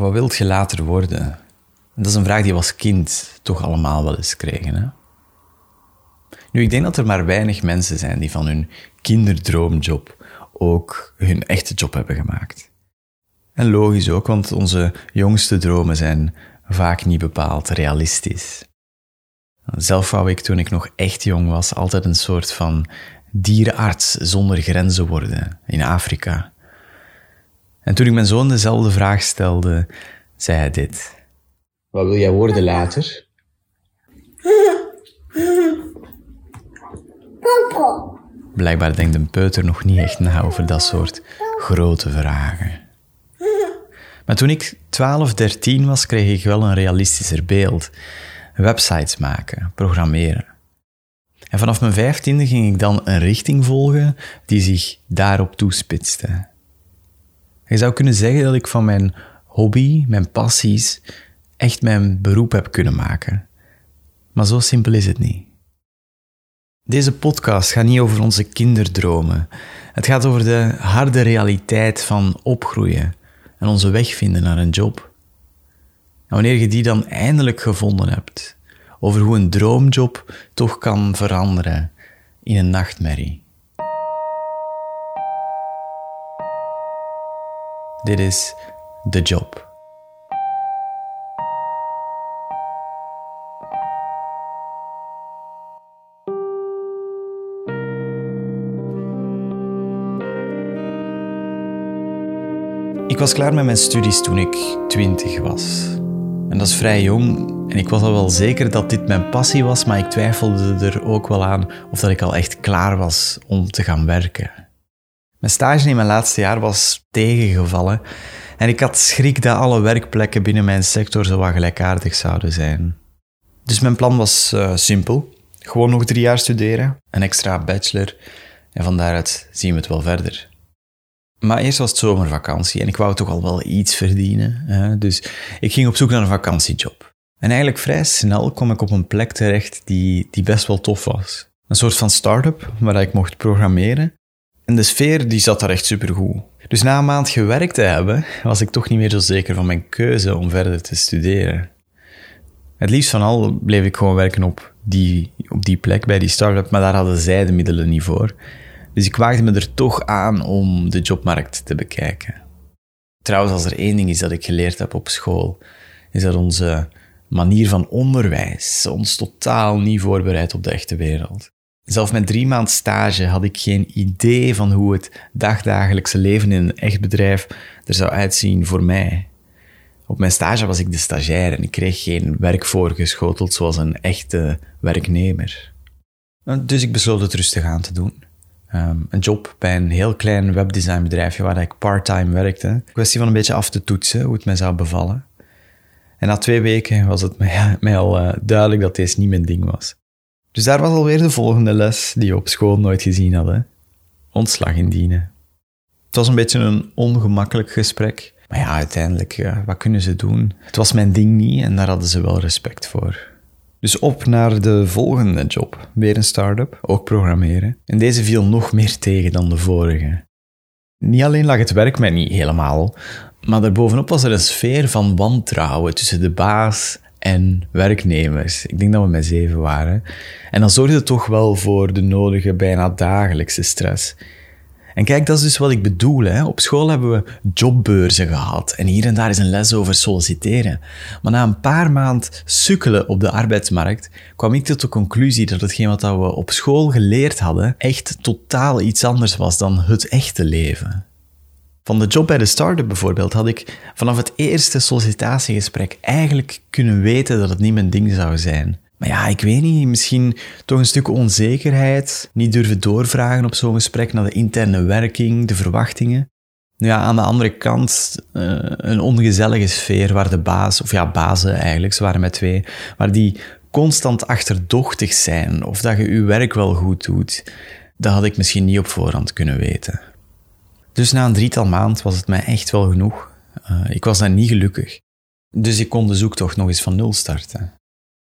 Wat wilt je later worden? Dat is een vraag die we als kind toch allemaal wel eens kregen. Hè? Nu, ik denk dat er maar weinig mensen zijn die van hun kinderdroomjob ook hun echte job hebben gemaakt. En logisch ook, want onze jongste dromen zijn vaak niet bepaald realistisch. Zelf wou ik toen ik nog echt jong was altijd een soort van dierenarts zonder grenzen worden in Afrika. En toen ik mijn zoon dezelfde vraag stelde, zei hij dit. Wat wil jij worden later? Blijkbaar denkt een peuter nog niet echt na over dat soort grote vragen. Maar toen ik 12, 13 was, kreeg ik wel een realistischer beeld. Websites maken, programmeren. En vanaf mijn vijftiende ging ik dan een richting volgen die zich daarop toespitste. Je zou kunnen zeggen dat ik van mijn hobby, mijn passies, echt mijn beroep heb kunnen maken. Maar zo simpel is het niet. Deze podcast gaat niet over onze kinderdromen. Het gaat over de harde realiteit van opgroeien en onze weg vinden naar een job. En wanneer je die dan eindelijk gevonden hebt, over hoe een droomjob toch kan veranderen in een nachtmerrie. Dit is The Job. Ik was klaar met mijn studies toen ik twintig was. En dat is vrij jong. En ik was al wel zeker dat dit mijn passie was, maar ik twijfelde er ook wel aan of dat ik al echt klaar was om te gaan werken. Mijn stage in mijn laatste jaar was tegengevallen en ik had schrik dat alle werkplekken binnen mijn sector zo wat gelijkaardig zouden zijn. Dus mijn plan was uh, simpel. Gewoon nog drie jaar studeren, een extra bachelor en van daaruit zien we het wel verder. Maar eerst was het zomervakantie en ik wou toch al wel iets verdienen. Hè? Dus ik ging op zoek naar een vakantiejob. En eigenlijk vrij snel kwam ik op een plek terecht die, die best wel tof was. Een soort van start-up waar ik mocht programmeren. En de sfeer die zat daar echt supergoed. Dus na een maand gewerkt te hebben, was ik toch niet meer zo zeker van mijn keuze om verder te studeren. Het liefst van al bleef ik gewoon werken op die, op die plek bij die start-up, maar daar hadden zij de middelen niet voor. Dus ik waagde me er toch aan om de jobmarkt te bekijken. Trouwens, als er één ding is dat ik geleerd heb op school, is dat onze manier van onderwijs ons totaal niet voorbereidt op de echte wereld. Zelf met drie maand stage had ik geen idee van hoe het dagdagelijkse leven in een echt bedrijf er zou uitzien voor mij. Op mijn stage was ik de stagiair en ik kreeg geen werk voorgeschoteld zoals een echte werknemer. Dus ik besloot het rustig aan te doen. Ehm, een job bij een heel klein webdesignbedrijfje waar ik part-time werkte. Kwestie van een beetje af te toetsen hoe het mij zou bevallen. En na twee weken was het mij, al uh, duidelijk dat deze niet mijn ding was. Dus daar was alweer de volgende les die we op school nooit gezien hadden. Ontslag indienen. Het was een beetje een ongemakkelijk gesprek. Maar ja, uiteindelijk, wat kunnen ze doen? Het was mijn ding niet en daar hadden ze wel respect voor. Dus op naar de volgende job. Weer een start-up, ook programmeren. En deze viel nog meer tegen dan de vorige. Niet alleen lag het werk mij niet helemaal, maar daarbovenop was er een sfeer van wantrouwen tussen de baas en werknemers. Ik denk dat we met zeven waren. En dat zorgde toch wel voor de nodige, bijna dagelijkse stress. En kijk, dat is dus wat ik bedoel. Hè. Op school hebben we jobbeurzen gehad en hier en daar is een les over solliciteren. Maar na een paar maand sukkelen op de arbeidsmarkt kwam ik tot de conclusie dat hetgeen wat we op school geleerd hadden echt totaal iets anders was dan het echte leven. Van de job bij de start-up bijvoorbeeld had ik vanaf het eerste sollicitatiegesprek eigenlijk kunnen weten dat het niet mijn ding zou zijn. Maar ja, ik weet niet, misschien toch een stuk onzekerheid, niet durven doorvragen op zo'n gesprek naar de interne werking, de verwachtingen. Ja, aan de andere kant uh, een ongezellige sfeer waar de baas, of ja, bazen eigenlijk, ze waren met twee, waar die constant achterdochtig zijn of dat je je werk wel goed doet. Dat had ik misschien niet op voorhand kunnen weten. Dus na een drietal maand was het mij echt wel genoeg. Uh, ik was dan niet gelukkig. Dus ik kon de zoektocht nog eens van nul starten.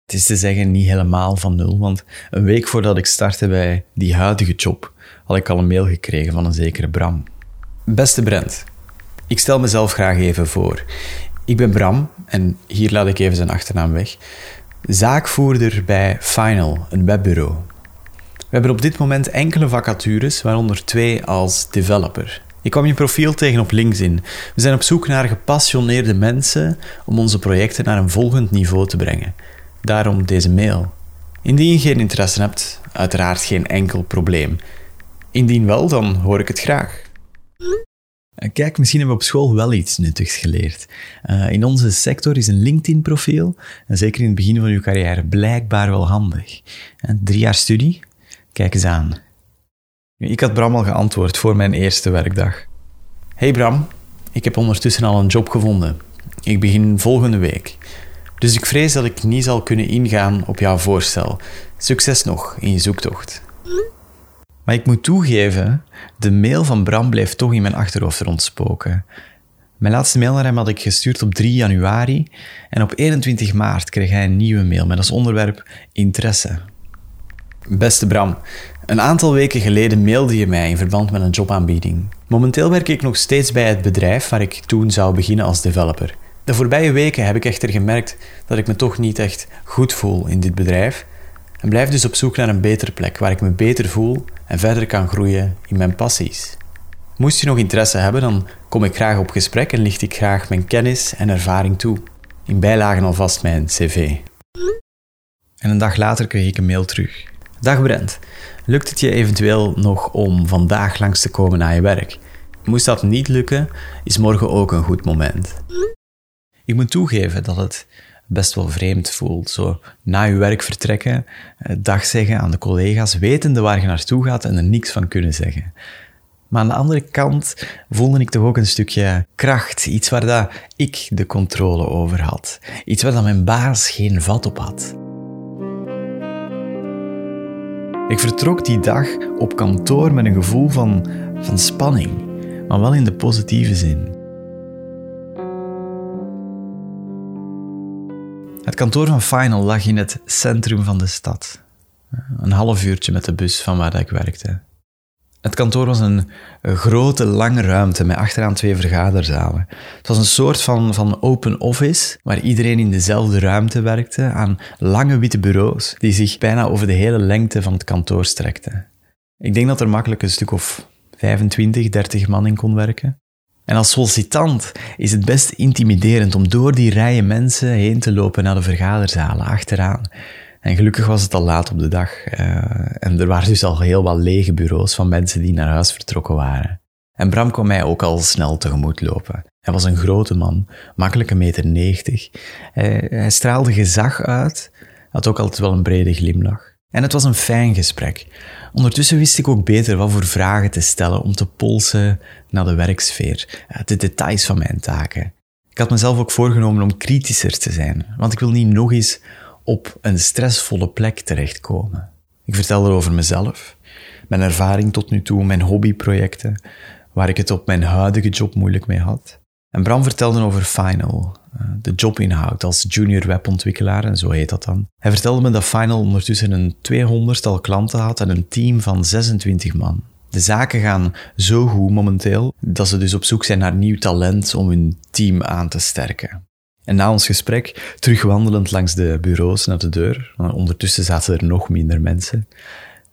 Het is te zeggen niet helemaal van nul, want een week voordat ik startte bij die huidige job, had ik al een mail gekregen van een zekere Bram. Beste Brent, ik stel mezelf graag even voor. Ik ben Bram en hier laat ik even zijn achternaam weg. Zaakvoerder bij Final, een webbureau. We hebben op dit moment enkele vacatures, waaronder twee als developer. Ik kwam je profiel tegen op LinkedIn. We zijn op zoek naar gepassioneerde mensen om onze projecten naar een volgend niveau te brengen. Daarom deze mail. Indien je geen interesse hebt, uiteraard geen enkel probleem. Indien wel, dan hoor ik het graag. Eh, kijk, misschien hebben we op school wel iets nuttigs geleerd. Uh, in onze sector is een LinkedIn-profiel, en zeker in het begin van uw carrière, blijkbaar wel handig. En drie jaar studie? Kijk eens aan. Ik had Bram al geantwoord voor mijn eerste werkdag. Hey Bram, ik heb ondertussen al een job gevonden. Ik begin volgende week. Dus ik vrees dat ik niet zal kunnen ingaan op jouw voorstel. Succes nog in je zoektocht. Maar ik moet toegeven, de mail van Bram bleef toch in mijn achterhoofd rondspoken. Mijn laatste mail naar hem had ik gestuurd op 3 januari en op 21 maart kreeg hij een nieuwe mail met als onderwerp interesse. Beste Bram, een aantal weken geleden mailde je mij in verband met een jobaanbieding. Momenteel werk ik nog steeds bij het bedrijf waar ik toen zou beginnen als developer. De voorbije weken heb ik echter gemerkt dat ik me toch niet echt goed voel in dit bedrijf en blijf dus op zoek naar een betere plek waar ik me beter voel en verder kan groeien in mijn passies. Moest je nog interesse hebben, dan kom ik graag op gesprek en licht ik graag mijn kennis en ervaring toe. In bijlagen alvast mijn cv. En een dag later kreeg ik een mail terug. Dag Brent, lukt het je eventueel nog om vandaag langs te komen naar je werk? Moest dat niet lukken, is morgen ook een goed moment. Ik moet toegeven dat het best wel vreemd voelt. Zo na je werk vertrekken, eh, dag zeggen aan de collega's, wetende waar je naartoe gaat en er niks van kunnen zeggen. Maar aan de andere kant voelde ik toch ook een stukje kracht. Iets waar dat ik de controle over had. Iets waar dat mijn baas geen vat op had. Ik vertrok die dag op kantoor met een gevoel van, van spanning, maar wel in de positieve zin. Het kantoor van Final lag in het centrum van de stad. Een half uurtje met de bus van waar ik werkte. Het kantoor was een, grote, lange ruimte met achteraan twee vergaderzalen. Het was een soort van, van open office, waar iedereen in dezelfde ruimte werkte, aan lange witte bureaus, die zich bijna over de hele lengte van het kantoor strekten. Ik denk dat er makkelijk een stuk of 25, 30 man in kon werken. En als sollicitant is het best intimiderend om door die rijen mensen heen te lopen naar de vergaderzalen achteraan. En gelukkig was het al laat op de dag. Uh, en er waren dus al heel wat lege bureaus van mensen die naar huis vertrokken waren. En Bram kwam mij ook al snel tegemoet lopen. Hij was een grote man, makkelijk een meter negentig. Hij, hij straalde gezag uit, had ook altijd wel een brede glimlach. En het was een fijn gesprek. Ondertussen wist ik ook beter wat voor vragen te stellen om te polsen naar de werksfeer, eh, de details van mijn taken. Ik had mezelf ook voorgenomen om kritischer te zijn, want ik wil niet nog eens op een stressvolle plek terechtkomen. Ik vertelde over mezelf, mijn ervaring tot nu toe, mijn hobbyprojecten, waar ik het op mijn huidige job moeilijk mee had. En Bram vertelde over Final, eh, de jobinhoud als junior webontwikkelaar, en zo heet dat dan. Hij vertelde me dat Final ondertussen een 200-tal klanten had en een team van 26 man. De zaken gaan zo goed momenteel dat ze dus op zoek zijn naar nieuw talent om hun team aan te sterken. En na ons gesprek, terugwandelend langs de bureaus naar de deur, ondertussen zaten er nog minder mensen,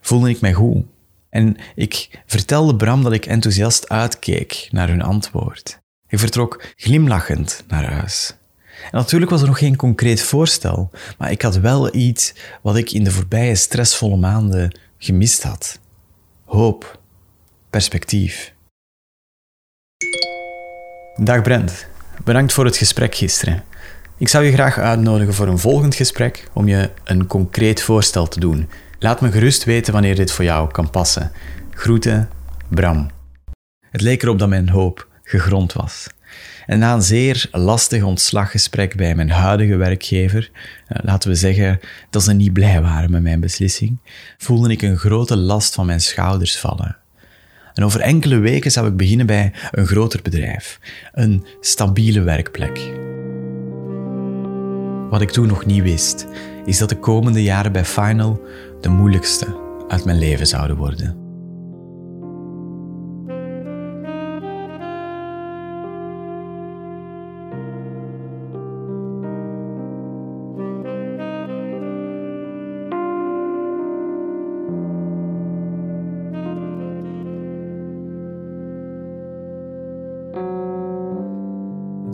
voelde ik mij goed. En ik vertelde Bram dat ik enthousiast uitkeek naar hun antwoord. Ik vertrok glimlachend naar huis. En natuurlijk was er nog geen concreet voorstel, maar ik had wel iets wat ik in de voorbije stressvolle maanden gemist had. Hoop, perspectief. Dag Brent, bedankt voor het gesprek gisteren. Ik zou je graag uitnodigen voor een volgend gesprek om je een concreet voorstel te doen. Laat me gerust weten wanneer dit voor jou kan passen. Groeten, Bram. Het leek erop dat mijn hoop gegrond was. En na een zeer lastig ontslaggesprek bij mijn huidige werkgever, eh, laten we zeggen dat ze niet blij waren met mijn beslissing, voelde ik een grote last van mijn schouders vallen. En over enkele weken zou ik beginnen bij een groter bedrijf, een stabiele werkplek. Wat ik toen nog niet wist, is dat de komende jaren bij Final de moeilijkste uit mijn leven zouden worden.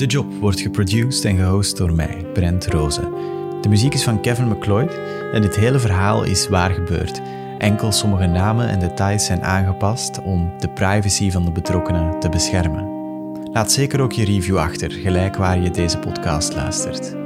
De Job wordt geproduced en gehost door mij, Brent Rozen. De muziek is van Kevin McLeod en dit hele verhaal is waar gebeurd. Enkel sommige namen en details zijn aangepast om de privacy van de betrokkenen te beschermen. Laat zeker ook je review achter, gelijk waar je deze podcast luistert.